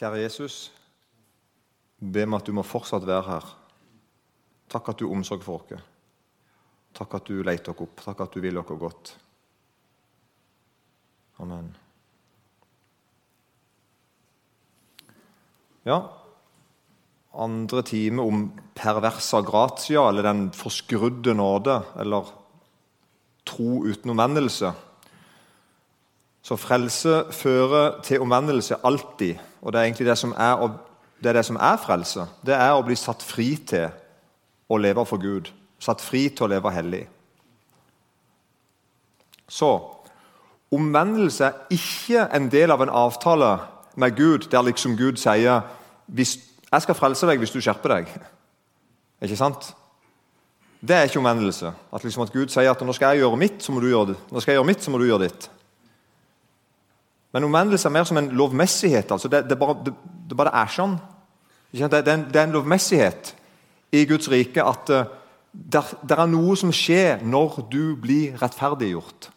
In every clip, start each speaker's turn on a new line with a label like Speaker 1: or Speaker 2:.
Speaker 1: Kjære Jesus, be meg at du må fortsatt være her. Takk at du omsorg for oss. Takk at du leter oss opp. Takk at du vil oss godt. Amen. Ja, andre time om perversa gratia, eller den forskrudde nåde, eller tro uten omvendelse. Så frelse fører til omvendelse alltid. Og det er egentlig det som er, det, er det som er frelse. Det er å bli satt fri til å leve for Gud. Satt fri til å leve hellig. Så omvendelse er ikke en del av en avtale med Gud der liksom Gud sier hvis, 'Jeg skal frelse deg hvis du skjerper deg'. Ikke sant? Det er ikke omvendelse. At, liksom at Gud sier at 'nå skal jeg gjøre mitt, så må du gjøre. Nå skal jeg gjøre mitt, så må du gjøre ditt'. Men omvendelse er mer som en lovmessighet. altså Det, det, bare, det, det bare er sånn. Det, er en, lovmessighet i Guds rike at uh, det er noe som skjer når du blir rettferdiggjort.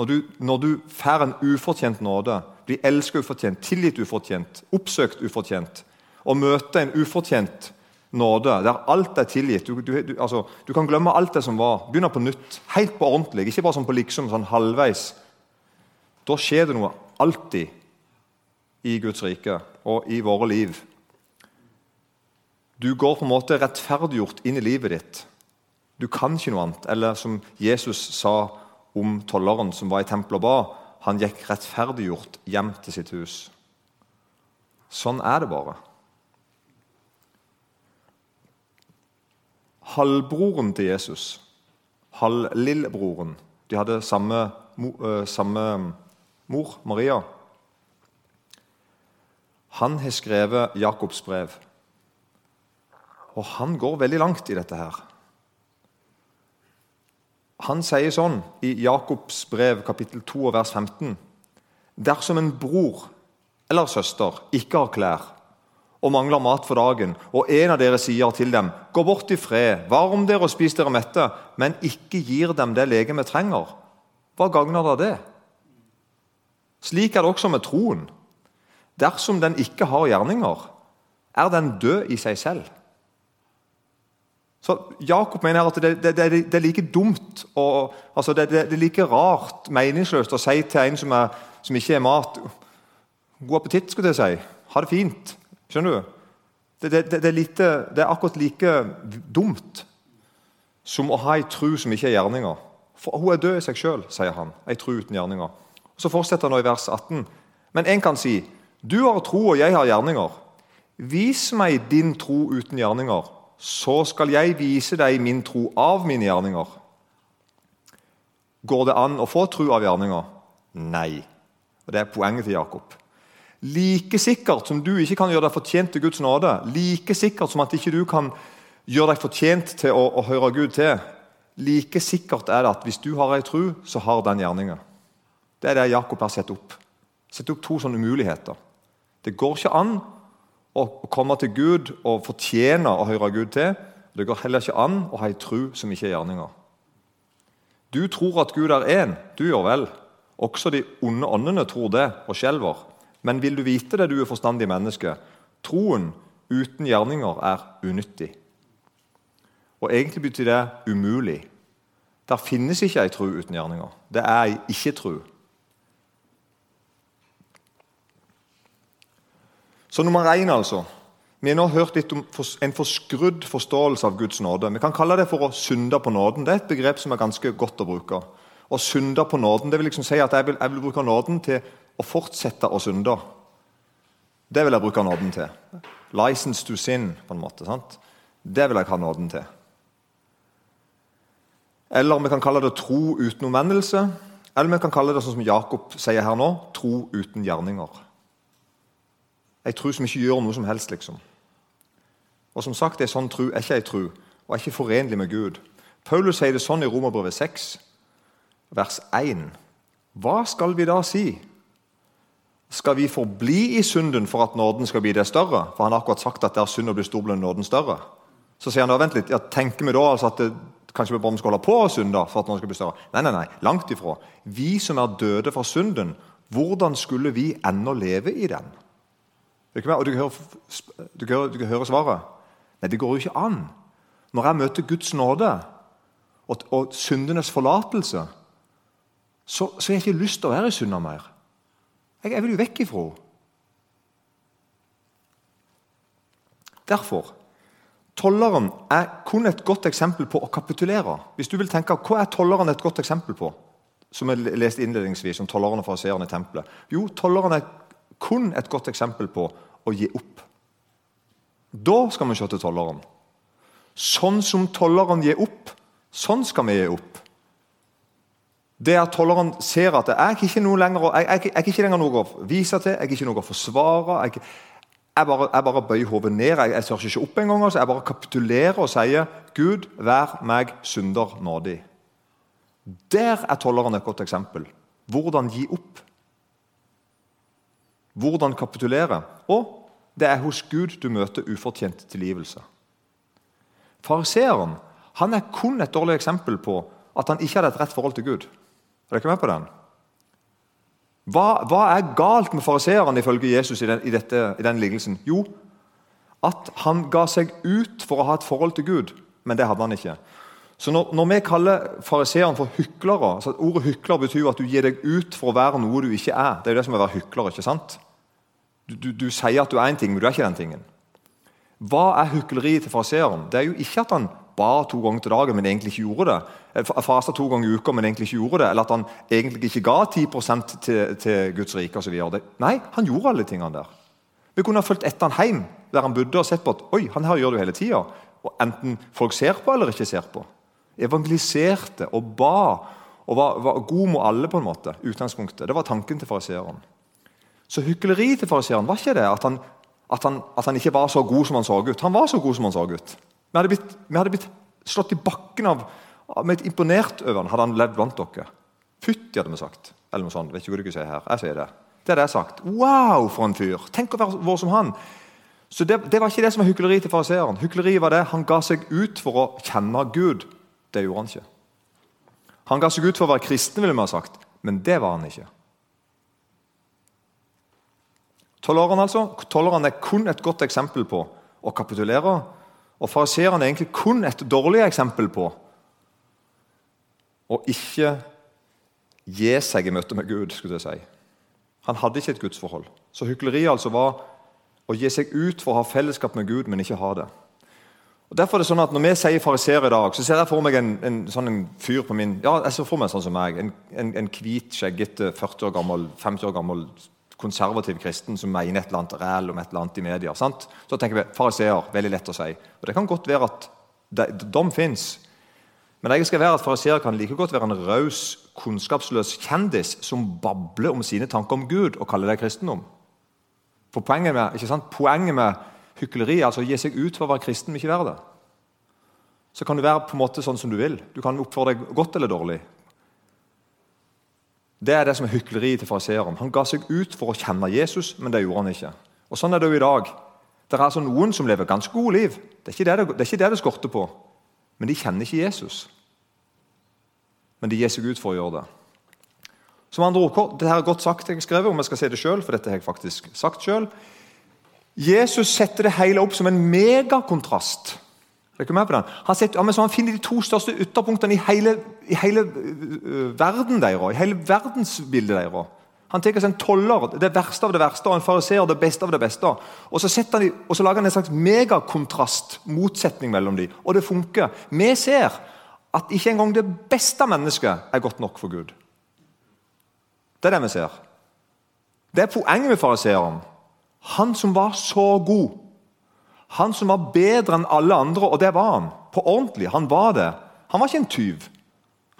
Speaker 1: Når du, når du får en ufortjent nåde, blir elsket ufortjent, tilgitt ufortjent, oppsøkt ufortjent, og møter en ufortjent nåde der alt er tilgitt du, du, altså, du kan glemme alt det som var, begynne på nytt, helt på ordentlig, ikke bare sånn på liksom, sånn halvveis da skjer det noe alltid i Guds rike og i våre liv. Du går på en måte rettferdiggjort inn i livet ditt. Du kan ikke noe annet. Eller som Jesus sa om tolleren som var i tempelet og ba, han gikk rettferdiggjort hjem til sitt hus. Sånn er det bare. Halvbroren til Jesus, halvlillebroren, de hadde samme, samme mor Maria, han har skrevet Jakobs brev. Og han går veldig langt i dette her. Han sier sånn i Jakobs brev kapittel 2 vers 15.: Dersom en bror eller søster ikke har klær og mangler mat for dagen, og en av dere sier til dem:" Gå bort i fred, varm dere og spis dere mette, men ikke gir dem det legemet trenger, hva gagner da det? Slik er det også med troen. Dersom den ikke har gjerninger, er den død i seg selv. Så Jakob mener at det, det, det, det er like dumt og altså det, er like rart, meningsløst, å si til en som, er, som ikke er mat God appetitt, skulle jeg si. Ha det fint. Skjønner du? Er lite, det, er akkurat like dumt som å ha ei tru som ikke er gjerninger. For hun er død i seg sjøl, sier han. Ei tru uten gjerninger. Så fortsetter han nå i vers 18. Men en kan si, 'Du har tro, og jeg har gjerninger.' 'Vis meg din tro uten gjerninger, så skal jeg vise deg min tro av mine gjerninger.' Går det an å få tro av gjerninger? Nei. Og Det er poenget til Jakob. Like sikkert som du ikke kan gjøre deg fortjent til Guds nåde, like sikkert som at ikke du kan gjøre deg fortjent til å, å høre Gud til, like sikkert er det at hvis du har ei tro, så har den gjerninger. Det er det Jakob har sett opp. Sett opp to sånne muligheter. Det går ikke an å komme til Gud og fortjene å høre Gud til. Det går heller ikke an å ha en tru som ikke er gjerninger. Du tror at Gud er én. Du gjør vel. Også de onde åndene tror det og skjelver. Men vil du vite det, du er forstandig menneske, troen uten gjerninger er unyttig. Og Egentlig betyr det umulig. Der finnes ikke ei tru uten gjerninger. Det er ei ikke-tru. Så nummer én, altså. Vi har nå hørt litt om en forskrudd forståelse av Guds nåde. Vi kan kalle det for å synde på nåden. Det er et begrep som er ganske godt å bruke. Å synde på nåden, det vil liksom si at jeg vil, jeg vil bruke nåden til å fortsette å synde. Det vil jeg bruke nåden til. License to sin, på en måte. sant? Det vil jeg ha nåden til. Eller vi kan kalle det tro uten omvendelse. Eller vi kan kalle det sånn som Jakob sier her nå, tro uten gjerninger. Ei tro som ikke gjør noe som helst, liksom. Og som sagt, ei sånn tro er ikke ei tro, og er ikke forenlig med Gud. Paulus sier det sånn i Romerbrevet 6, vers 1. Hva skal vi da si? Skal vi forbli i synden for at nåden skal bli det større? For han har akkurat sagt at der synden blir stor, blir nåden større. Så sier han da, vent litt, ja, tenker vi da altså at det, kanskje vi bare skal holde på å synde for at nåden skal bli større? Nei, nei, nei, langt ifra. Vi som er døde fra synden, hvordan skulle vi ennå leve i den? Og du kan, høre, du, kan høre, du kan høre svaret. Nei, det går jo ikke an. Når jeg møter Guds nåde og, og syndenes forlatelse, så, så har jeg ikke lyst til å være i synda mer. Jeg, jeg, vil jo vekk ifra henne. Derfor Tolleren er kun et godt eksempel på å kapitulere. Hvis du vil tenke, Hva er tolleren et godt eksempel på? Som jeg leste innledningsvis om tolleren og fariseeren i tempelet. Jo, tolleren er kun et godt eksempel på å gi opp. Da skal vi se til tolleren. Sånn som tolleren gir opp, sånn skal vi gi opp. Det at tolleren ser at jeg er ikke noe lenger, jeg, jeg, jeg ikke lenger noe å vise til, jeg er ikke noe å forsvare. Jeg, jeg bare, bare bøyer hodet ned. Jeg, jeg tør ikke opp engang. Altså. Jeg bare kapitulerer og sier 'Gud, vær meg synder nådig'. Der er tolleren et godt eksempel. Hvordan gi opp. Hvordan kapitulere. Og det er hos Gud du møter ufortjent tilgivelse. Fariseeren er kun et dårlig eksempel på at han ikke hadde et rett forhold til Gud. Er dere med på den? Hva, hva er galt med fariseeren ifølge Jesus i den, i, dette, i den lignelsen? Jo, at han ga seg ut for å ha et forhold til Gud, men det hadde han ikke. Så Når, når vi kaller fariseeren for hyklere så Ordet hykler betyr at du gir deg ut for å være noe du ikke er. Det er jo det som er å være hykler. ikke sant? Du, du, du sier at du er en ting, men du er ikke den tingen. Hva er hykleriet til fariseeren? Det er jo ikke at han ba to ganger til dagen, men egentlig ikke gjorde det. Eh, Fasta to ganger i uka, men egentlig ikke gjorde det. Eller at han egentlig ikke ga 10 til, til Guds rike osv. Nei, han gjorde alle tingene der. Vi kunne ha fulgt etter han hjem, der han bodde, og sett på at oi, han her gjør det jo hele tida. Enten folk ser på eller ikke ser på. Evangeliserte og ba og var, var god mot alle, på en måte. utgangspunktet. Det var tanken til fariseeren. Så hykleri til fariseeren var ikke det at han, at, han, at han ikke var så god som han så ut. Han var så god som han så ut. Vi hadde blitt, vi hadde blitt slått i bakken av med et imponert over han hadde han levd blant dere. Fytti, hadde vi sagt. Eller noe sånt. Vet ikke hva dere sier her. Jeg sier det. Det hadde jeg sagt. Wow, for en fyr! Tenk å være vår som han. Så det, det, var ikke det som var hykleri til fariseeren. Hykleri var det han ga seg ut for å kjenne Gud. Det gjorde han ikke. Han ga seg ut for å være kristen, ville vi ha sagt, men det var han ikke. Tolleren altså, tolleren er kun et godt eksempel på å kapitulere og fariseeren er egentlig kun et dårlig eksempel på å ikke gi seg i møte med Gud. skulle jeg si. Han hadde ikke et gudsforhold. Så hykleriet altså var å gi seg ut for å ha fellesskap med Gud, men ikke ha det. Og derfor er det sånn at Når vi sier fariseer i dag, så ser jeg for meg en, en, sånn en fyr på min Ja, jeg ser for meg sånn som meg. En, en, en hvit, skjeggete, 40 år gammel, 50 år gammel konservativ kristen som mener et eller annet ræl om et eller annet i media. Sant? Så tenker vi fariseer. Veldig lett å si. Og Det kan godt være at dom fins. Men jeg skal være at fariseer kan like godt være en raus, kunnskapsløs kjendis som babler om sine tanker om Gud og kaller det kristendom. For poenget med, ikke sant? Poenget med hykleri er altså å gi seg ut for å være kristen, men ikke være det. Så kan du være på en måte sånn som du vil. Du kan oppføre deg godt eller dårlig. Det er det som er hykleri til fariseeren. Han ga seg ut for å kjenne Jesus, men det gjorde han ikke. Og Sånn er det jo i dag. Det er altså noen som lever ganske gode liv. Det er ikke det det, det, ikke det, det skorter på. Men de kjenner ikke Jesus. Men de gir seg ut for å gjøre det. Som andre ord, det her er godt sagt, jeg har skrevet, om jeg skal si det selv, for dette har jeg faktisk sagt selv. Jesus setter det hele opp som en megakontrast er med på den? Han, setter, ja, han, finner de to største ytterpunktene i hele, i hele verden deres, i hele verdensbildet deres. Han tar seg en toller, det verste av det verste, og en fariseer, det beste av det beste. Og så, de, og så lager han en slags megakontrast, motsetning mellom dem. Og det funker. Vi ser at ikke engang det beste mennesket er godt nok for Gud. Det er det vi ser. Det er poenget med fariseeren. Han som var så god han som var bedre enn alle andre, og det var han. På ordentlig. Han var det. Han var ikke en tyv.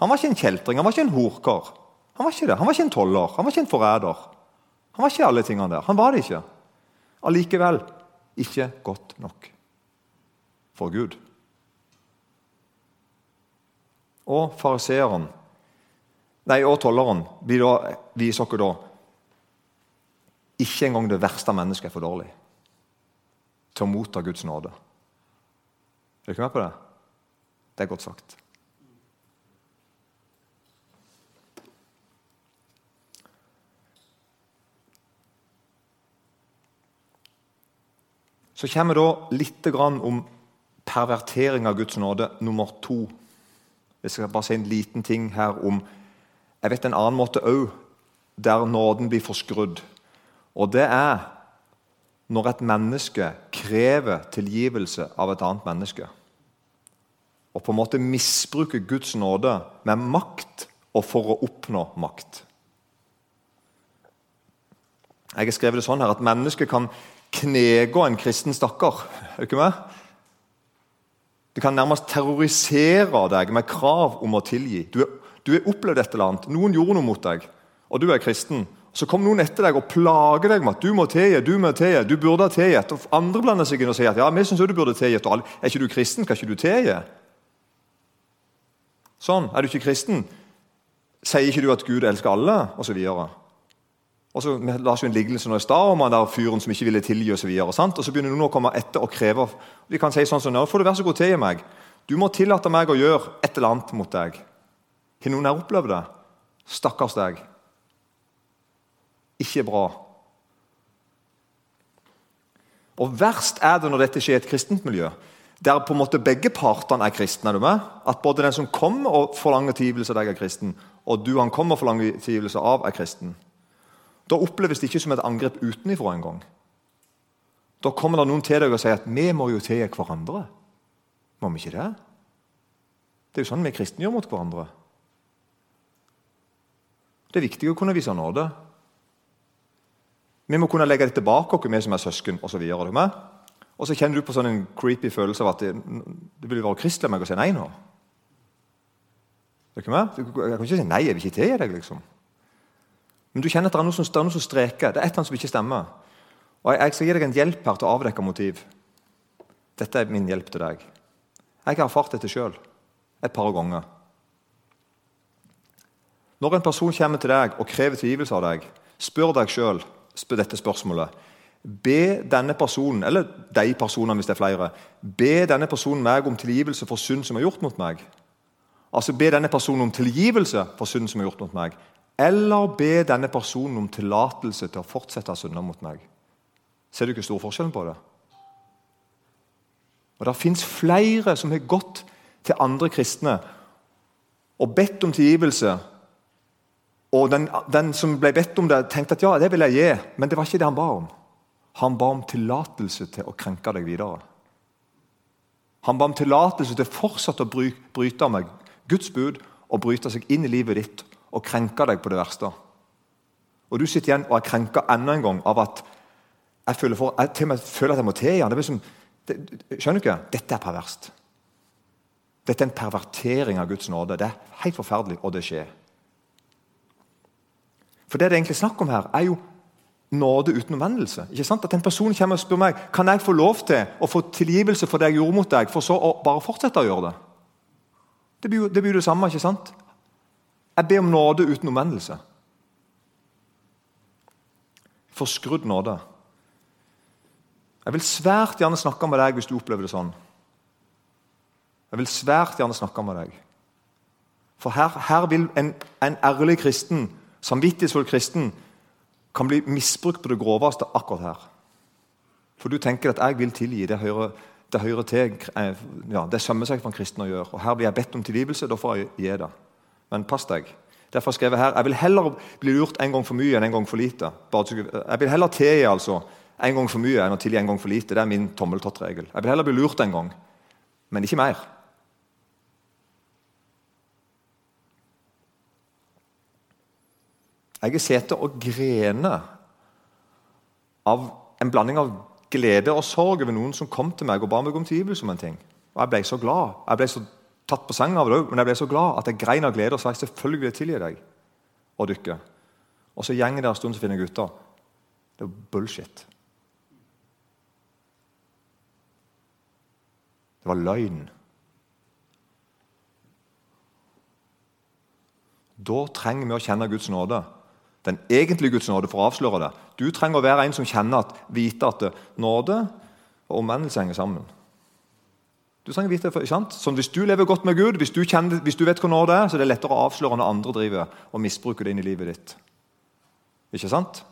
Speaker 1: Han var ikke en kjeltring, han var ikke en horkar. Han var ikke det. Han var ikke en toller, han var ikke en forræder. Han var ikke alle tingene der. Han var det ikke. Allikevel ikke godt nok for Gud. Og fariseeren, nei, og tolleren viser oss da ikke engang det verste mennesket er for dårlig til å motta Guds nåde. Er du ikke med på det? Det er godt sagt. Så kommer da litt om pervertering av Guds nåde nummer to. Jeg skal bare si en liten ting her om Jeg vet en annen måte òg der nåden blir forskrudd. Og det er når et menneske krever tilgivelse av et annet menneske. Og på en måte misbruker Guds nåde med makt og for å oppnå makt. Jeg har skrevet det sånn her at mennesket kan knegå en kristen stakkar. Er du kan nærmest terrorisere deg med krav om å tilgi. Du har opplevd et eller annet. Noen gjorde noe mot deg, og du er kristen. Så kommer noen etter deg og plager deg med at du må tilgi, du må tilgi, du burde ha tilgitt. Og andre blander seg inn og sier at ja, vi syns du burde tilgitt. Er ikke du kristen, skal ikke du tilgi? Sånn. Er du ikke kristen, sier ikke du at Gud elsker alle? Og så videre. Og så la oss jo en lignelse nå i stad om han der fyren som ikke ville tilgi. Og, så videre. og så begynner noen å komme etter og kreve De kan si sånn som nå får du være så god tilgi meg. Du må tillate meg å gjøre et eller annet mot deg. Har noen her opplevd det? Stakkars deg. Ikke bra. Og Verst er det når dette skjer i et kristent miljø, der på en måte begge partene er kristne. er du med? At både den som kommer og forlanger tilgivelse av deg, er kristen, og du han kommer og forlanger tilgivelse av, er kristen. Da oppleves det ikke som et angrep utenfra engang. Da kommer det noen til deg og sier at vi må jo tilgi hverandre. Må vi ikke det? Det er jo sånn vi kristne gjør mot hverandre. Det er viktig å kunne vise nåde. Vi må kunne legge det tilbake oss, vi som er søsken osv. Og, og så kjenner du på sånn en creepy følelse av at det, det vil være kristelig av meg å si nei nå. Er ikke med? Jeg kan ikke si nei, jeg vil ikke tilgi deg. liksom. Men du kjenner at det er noe som, det er noe som streker. Det er et eller annet som ikke stemmer. Og jeg, jeg skal gi deg en hjelp her til å avdekke motiv. Dette er min hjelp til deg. Jeg har erfart dette sjøl et par ganger. Når en person kommer til deg og krever tilgivelse av deg, spør deg sjøl dette spørsmålet. Be denne personen, eller de personene hvis det er flere, be denne personen meg om tilgivelse for synd som er gjort mot meg. Altså Be denne personen om tilgivelse for synd som er gjort mot meg eller be denne personen om tillatelse til å fortsette å synde mot meg. Ser du ikke stor forskjell på det? Og Det fins flere som har gått til andre kristne og bedt om tilgivelse. Og den, den, som ble bedt om det, tenkte at ja, det vil jeg gi, men det var ikke det han ba om. Han ba om tillatelse til å krenke deg videre. Han ba om tillatelse til fortsatt å bryte med Guds bud og bryte seg inn i livet ditt og krenke deg på det verste. Og du sitter igjen og er krenka enda en gang av at jeg føler, for, jeg til og med føler at jeg må til igjen. Liksom, det, skjønner du ikke? Dette er perverst. Dette er en pervertering av Guds nåde. Det er helt forferdelig, og det skjer. For det det egentlig er snakk om her, er jo nåde uten omvendelse. Ikke sant? At en person kommer og spør meg kan jeg få lov til å få tilgivelse for det jeg gjorde mot deg, for så å bare fortsette å gjøre det. Det blir det, blir det samme. ikke sant? Jeg ber om nåde uten omvendelse. Forskrudd nåde. Jeg vil svært gjerne snakke med deg hvis du opplever det sånn. Jeg vil svært gjerne snakke med deg. For her, her vil en, en, ærlig kristen, samvittighetsfull kristen, kan bli misbrukt på det groveste akkurat her. For du tenker at 'jeg vil tilgi'. Det hører, det hører til, ja, det sømmer seg for en kristen å gjøre. Og Her blir jeg bedt om tilgivelse, da får jeg gi det. Men pass deg. Derfor skrev jeg her jeg vil heller bli lurt en gang for mye enn en gang for lite. Jeg vil heller tilgi altså, en gang for mye enn å tilgi en gang for lite. Det er min tommeltottregel. Jeg vil heller bli lurt en gang, men ikke mer. Jeg har sittet og grene av en blanding av glede og sorg over noen som kom til meg og ba meg om tilgivelse om en ting. Og jeg ble så glad. Jeg ble så tatt på senga av det òg, men jeg ble så glad at jeg grein av glede og sa jeg selvfølgelig tilgi deg og dykke. Og så gjenger det en stund, så finner jeg ut av det var bullshit. Det var løgn. Da trenger vi å kjenne Guds nåde. Den egentlige Guds nåde for å avsløre det. Du trenger å være en som kjenner at, vite at nåde og omvendelse henger sammen. Du trenger vite det, sant? Sånn, Hvis du lever godt med Gud, hvis du, kjenner, hvis du vet hva nåde er, så er det lettere å avsløre når andre driver og misbruker det inn i livet ditt. Ikke sant?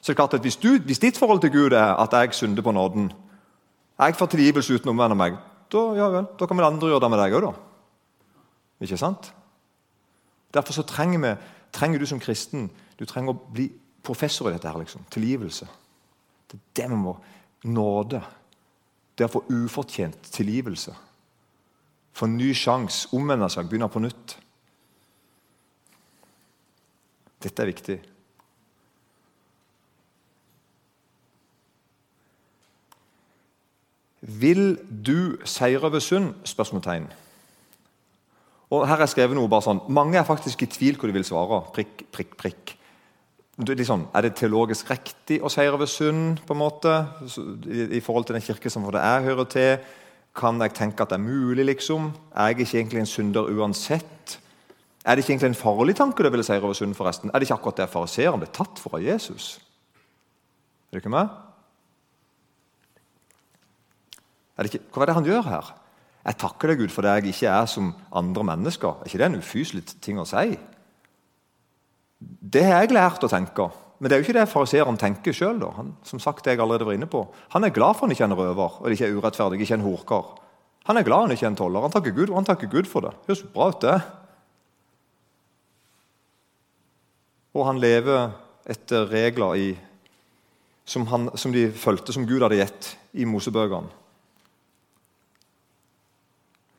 Speaker 1: Så det er klart at hvis, du, hvis ditt forhold til Gud er at jeg synder på nåden, jeg får tilgivelse uten å omvende meg, da, ja vel, da kan vel andre gjøre det med deg òg, da. Ikke sant? Derfor så trenger, vi, trenger du som kristen du trenger å bli professor i dette. her, liksom. Tilgivelse. Det er det vi må Nåde. Det å få ufortjent tilgivelse. Få en ny sjanse, omvende seg, begynne på nytt. Dette er viktig. Vil du seire ved synd? Spørsmålstegn. Og her er skrevet noe bare sånn, Mange er faktisk i tvil hvor de vil svare. Prikk, prikk, prikk. Det er, sånn, er det teologisk riktig å seire ved synd? på en måte? I, forhold til den kirke som det jeg hører til, kan jeg tenke at det er mulig? liksom? Er jeg ikke egentlig en synder uansett? Er det ikke egentlig en farlig tanke du ville seire over synd? forresten? Er det ikke akkurat det fariseeren ble tatt for av Jesus? Er det ikke med? Er det ikke, hva er det han gjør her? Jeg takker deg, Gud, for det jeg ikke er som andre mennesker. Er ikke det en ufyselig ting å si? Det har jeg lært å tenke. Men det er jo ikke det fariseeren tenker sjøl. Som sagt, det jeg allerede var inne på. Han er glad for han ikke er en røver og ikke er urettferdig, ikke en horkar. Han er glad han ikke er en toller. Han takker Gud, og han takker Gud for det. Høres bra ut, det. Og han lever etter regler i, som, han, som de fulgte, som Gud hadde gitt i Mosebøkene.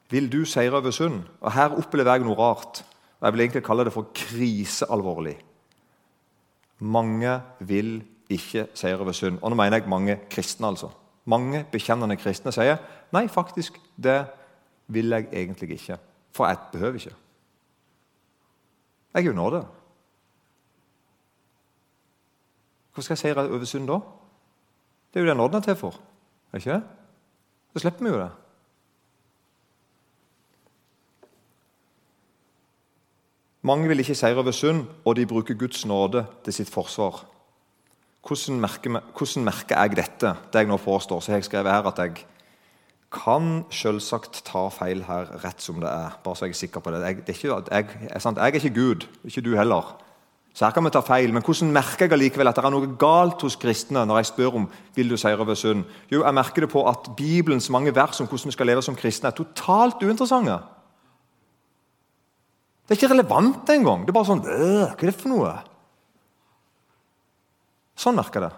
Speaker 1: Vil du seire over synd? Og Her opplever jeg noe rart. og Jeg vil egentlig kalle det for krisealvorlig. Mange vil ikke seire over synd. Og nå mener jeg mange kristne. altså. Mange bekjennende kristne sier nei, faktisk, det vil jeg egentlig ikke. For jeg behøver ikke. Jeg er jo det. Hvorfor skal jeg seire over synd da? Det er jo det nåden er til for. Ikke det? Så slipper vi jo det. Mange vil ikke seire over synd, og de bruker Guds nåde til sitt forsvar. Hvordan merker, hvordan merker jeg dette? Det jeg nå påstår, så jeg skrevet her at jeg kan selvsagt ta feil her rett som det er. bare så jeg er sikker på det. Jeg, det er, ikke, jeg, er jeg, er ikke Gud, ikke du heller. Så her kan vi ta feil, Men hvordan merker jeg allikevel at det er noe galt hos kristne når jeg spør om vil du seire over synd? Jo, jeg merker det på at Bibelens mange vers om hvordan vi skal leve som kristne, er totalt uinteressante. Det er ikke relevant engang. Det er bare sånn Hva er det for noe? Sånn merker det.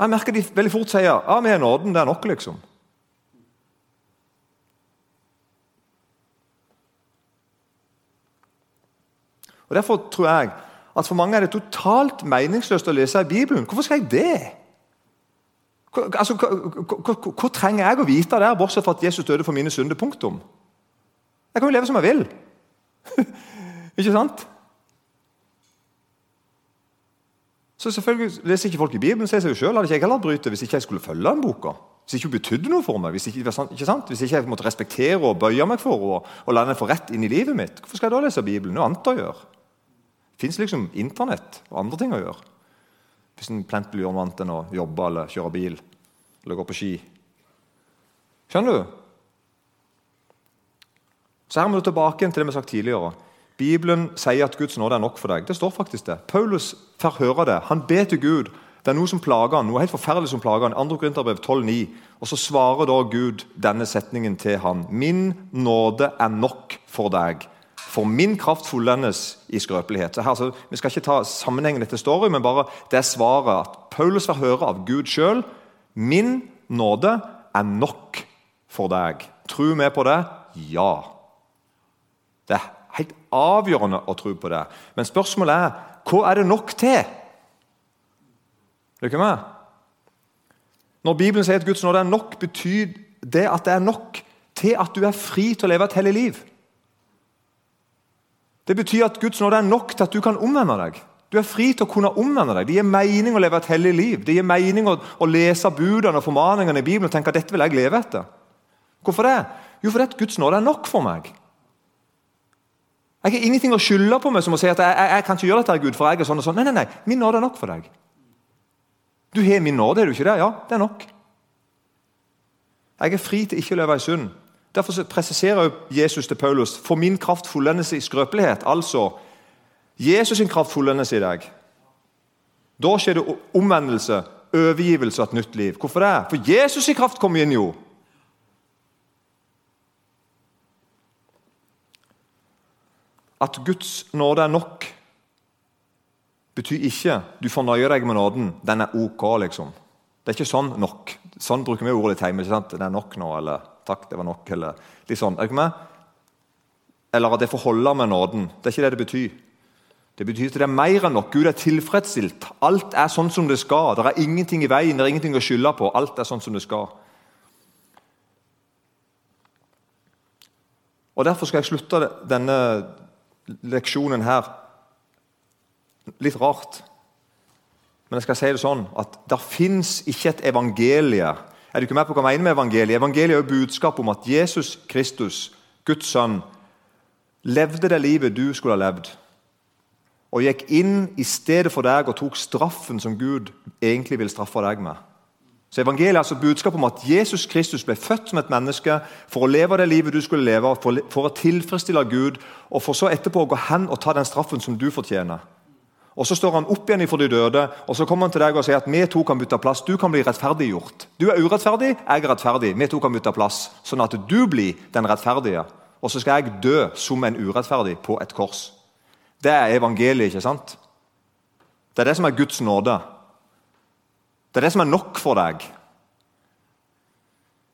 Speaker 1: Jeg merker de veldig fort sier ja, vi er nåden, det er nok, liksom. Og Derfor tror jeg at for mange er det totalt meningsløst å lese i Bibelen. Hvorfor skal jeg det? Hva, altså, hva, hva, hva trenger jeg å vite der, bortsett fra at Jesus døde for mine synder? Punktum. Jeg kan jo leve som jeg vil. ikke sant? Så selvfølgelig leser ikke folk i Bibelen, sier seg jo selv, hadde ikke jeg heller bryte hvis ikke jeg skulle følge den boka. Hvis ikke hun betydde noe for meg, hvis ikke, ikke hvis ikke jeg måtte respektere og bøye meg for og, og la henne få rett inn i livet mitt. Hvorfor skal jeg da lese Bibelen? Noe annet å gjøre. Det fins liksom Internett og andre ting å gjøre. Hvis en plent vil gjøre noe annet enn å jobbe eller kjøre bil eller gå på ski. Skjønner du? Så her må du tilbake til det vi har sagt tidligere. Bibelen sier at Guds nåde er nok for deg. Det står faktisk det. Paulus får høre det. Han ber til Gud. Det er noe som plager han, noe helt forferdelig som plager han. 2. Korinterbrev 12,9. Og så svarer da Gud denne setningen til han. Min nåde er nok for deg, for min kraft fullendes i skrøpelighet. Her, så, vi skal ikke ta sammenhengen til story, men bare det svaret at Paulus får høre av Gud sjøl. Min nåde er nok for deg. Tror vi på det? Ja. Det er helt avgjørende å tro på det. Men spørsmålet er hva er det nok til? Lykke med? Når Bibelen sier at Guds nåde er nok, betyr det at det er nok til at du er fri til å leve et hellig liv. Det betyr at Guds nåde er nok til at du kan omvende deg. Du er fri til å kunne omvende deg. Det gir mening å leve et hellig liv. Det gir mening å, å lese budene og formaningene i Bibelen og tenke at dette vil jeg leve etter. Hvorfor det? Jo, fordi Guds nåde er nok for meg. Jeg har ingenting å skylde på meg som å si at jeg, jeg, jeg kan ikke gjøre dette, Gud, for jeg er sånn og sånn. Nei, nei, nei, Min nåde er nok for deg. Du har min nåde, er du ikke det? Ja, det er nok. Jeg er fri til ikke å leve i synd. Derfor presiserer Jesus til Paulus for min kraft fullendes i skrøpelighet. Altså Jesus sin kraft fullendes i deg. Da skjer det omvendelse, overgivelse og et nytt liv. Hvorfor det? For Jesus sin kraft kommer inn, jo. At Guds nåde er nok, betyr ikke du fornøyer deg med nåden. Den er ok, liksom. Det er ikke sånn nok. Sånn bruker vi ordet litt hjemme. ikke sant? Det er nok nå, eller takk, det var nok, eller litt sånn. Er ikke med? Eller at jeg får holde med nåden. Det er ikke det det betyr. Det betyr at det er mer enn nok. Gud er tilfredsstilt. Alt er sånn som det skal. Det er ingenting i veien, det er ingenting å skylde på. Alt er sånn som det skal. Og Derfor skal jeg slutte denne leksjonen her litt rart. Men jeg skal si det sånn at det fins ikke et evangelie. Er du ikke med på hva jeg mener med evangeliet? Evangeliet er jo budskap om at Jesus Kristus, Guds sønn, levde det livet du skulle ha levd. Og gikk inn i stedet for deg og tok straffen som Gud egentlig vil straffe deg med. Så Evangeliet er altså budskap om at Jesus Kristus ble født som et menneske for å leve det livet du skulle leve, for å tilfredsstille Gud, og for så etterpå å gå hen og ta den straffen som du fortjener. Og Så står han opp igjen for de døde og så kommer han til deg og sier at vi to kan bytte plass. Du kan bli rettferdiggjort. Du er urettferdig, jeg er rettferdig. Vi to kan bytte plass, sånn at du blir den rettferdige. Og så skal jeg dø som en urettferdig på et kors. Det er evangeliet, ikke sant? Det er det som er Guds nåde. Det er det som er nok for deg.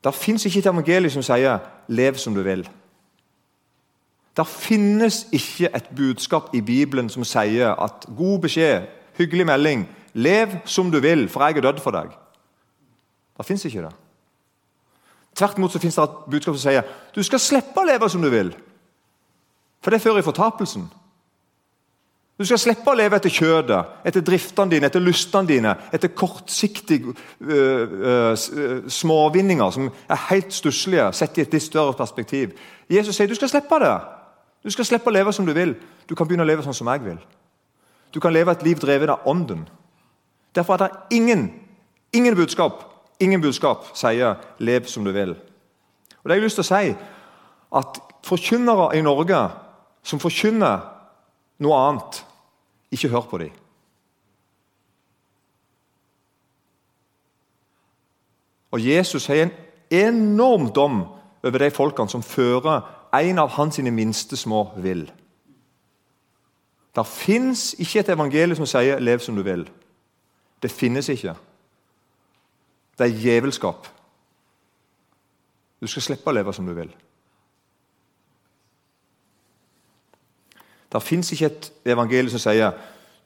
Speaker 1: Det fins ikke et evangelium som sier 'lev som du vil'. Det finnes ikke et budskap i Bibelen som sier at 'god beskjed, hyggelig melding', 'lev som du vil, for jeg er dødd for deg'. Det fins ikke det. Tvert imot så finnes det et budskap som sier 'du skal slippe å leve som du vil'. For det fører i fortapelsen. Du skal slippe å leve etter kjødet, etter driftene dine, etter lystene dine, etter kortsiktige uh, uh, småvinninger som er helt stusslige sett i et litt større perspektiv. Jesus sier du skal slippe det. Du skal slippe å leve som du vil. Du kan begynne å leve sånn som jeg vil. Du kan leve et liv drevet av Ånden. Derfor er det ingen, ingen budskap ingen budskap sier 'lev som du vil'. Og det har jeg lyst til å si at Forkynnere i Norge som forkynner noe annet, ikke hør på dem. Og Jesus har en enorm dom over de folkene som fører en av hans minste små vil. Det fins ikke et evangelium som sier 'lev som du vil'. Det finnes ikke. Det er djevelskap. Du skal slippe å leve som du vil. Det fins ikke et evangelium som sier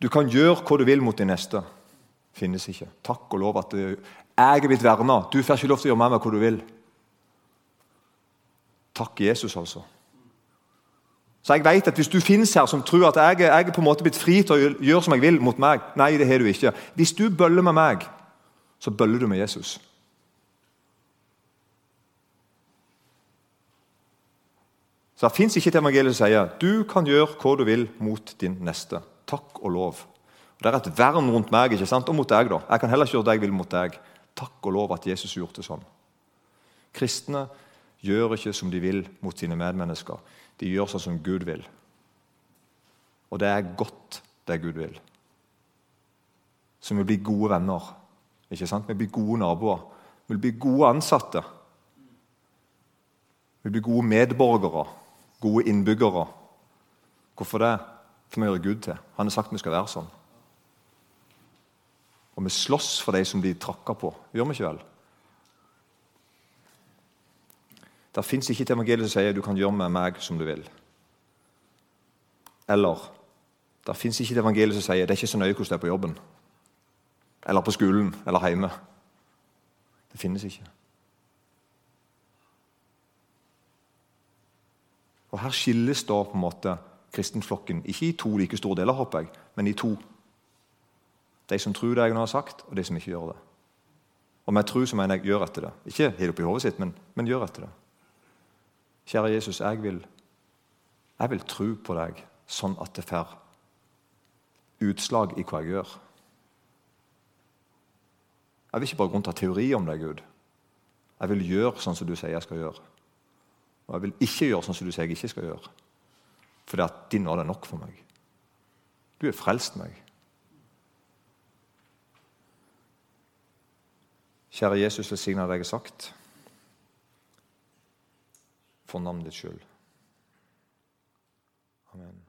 Speaker 1: du kan gjøre hva du vil mot din neste. Det finnes ikke. Takk og lov at jeg er blitt verna. Du får ikke lov til å gjøre med meg hva du vil. Takk Jesus, altså. Så jeg vet at Hvis du finnes her som tror at jeg, jeg er på en måte blitt fri til å gjøre som jeg vil mot meg Nei, det har du ikke. Hvis du bøller med meg, så bøller du med Jesus. Så Det fins ikke et evangelium som sier du kan gjøre hva du vil mot din neste. Takk og lov. Og Det er et vern rundt meg ikke sant? og mot deg. da. Jeg kan heller ikke gjøre det jeg vil mot deg. Takk og lov at Jesus gjorde det sånn. Kristne gjør ikke som de vil mot sine medmennesker. De gjør sånn som Gud vil. Og det er godt, det Gud vil. Så vi blir gode venner. Ikke sant? Vi blir gode naboer. Vi blir gode ansatte. Vi blir gode medborgere gode innbyggere. Hvorfor det? For vi hører Gud til. Han har sagt vi skal være sånn. Og vi slåss for de som blir tråkka på. Gjør vi ikke vel? Det fins ikke et evangelium som sier du kan gjøre med meg som du vil. Eller det fins ikke et evangelium som sier det er ikke så nøye hvordan det er på jobben. Eller på skolen eller hjemme. Det finnes ikke. Og Her skilles da på en måte kristenflokken ikke i to like store deler, håper jeg, men i to. De som tror det jeg nå har sagt, og de som ikke gjør det. Og med tro så mener jeg gjør etter det. Ikke helt oppi hodet sitt, men, men, gjør etter det. Kjære Jesus, jeg vil, jeg vil tro på deg sånn at det får utslag i hva jeg gjør. Jeg vil ikke bare gå rundt og ha teori om deg, Gud. Jeg vil gjøre sånn som du sier jeg skal gjøre. Og jeg vil ikke gjøre sånn som du sier jeg ikke skal gjøre. For at din nåde er nok for meg. Du har frelst meg. Kjære Jesus, velsigna det jeg har sagt, for navnet ditt skyld. Amen.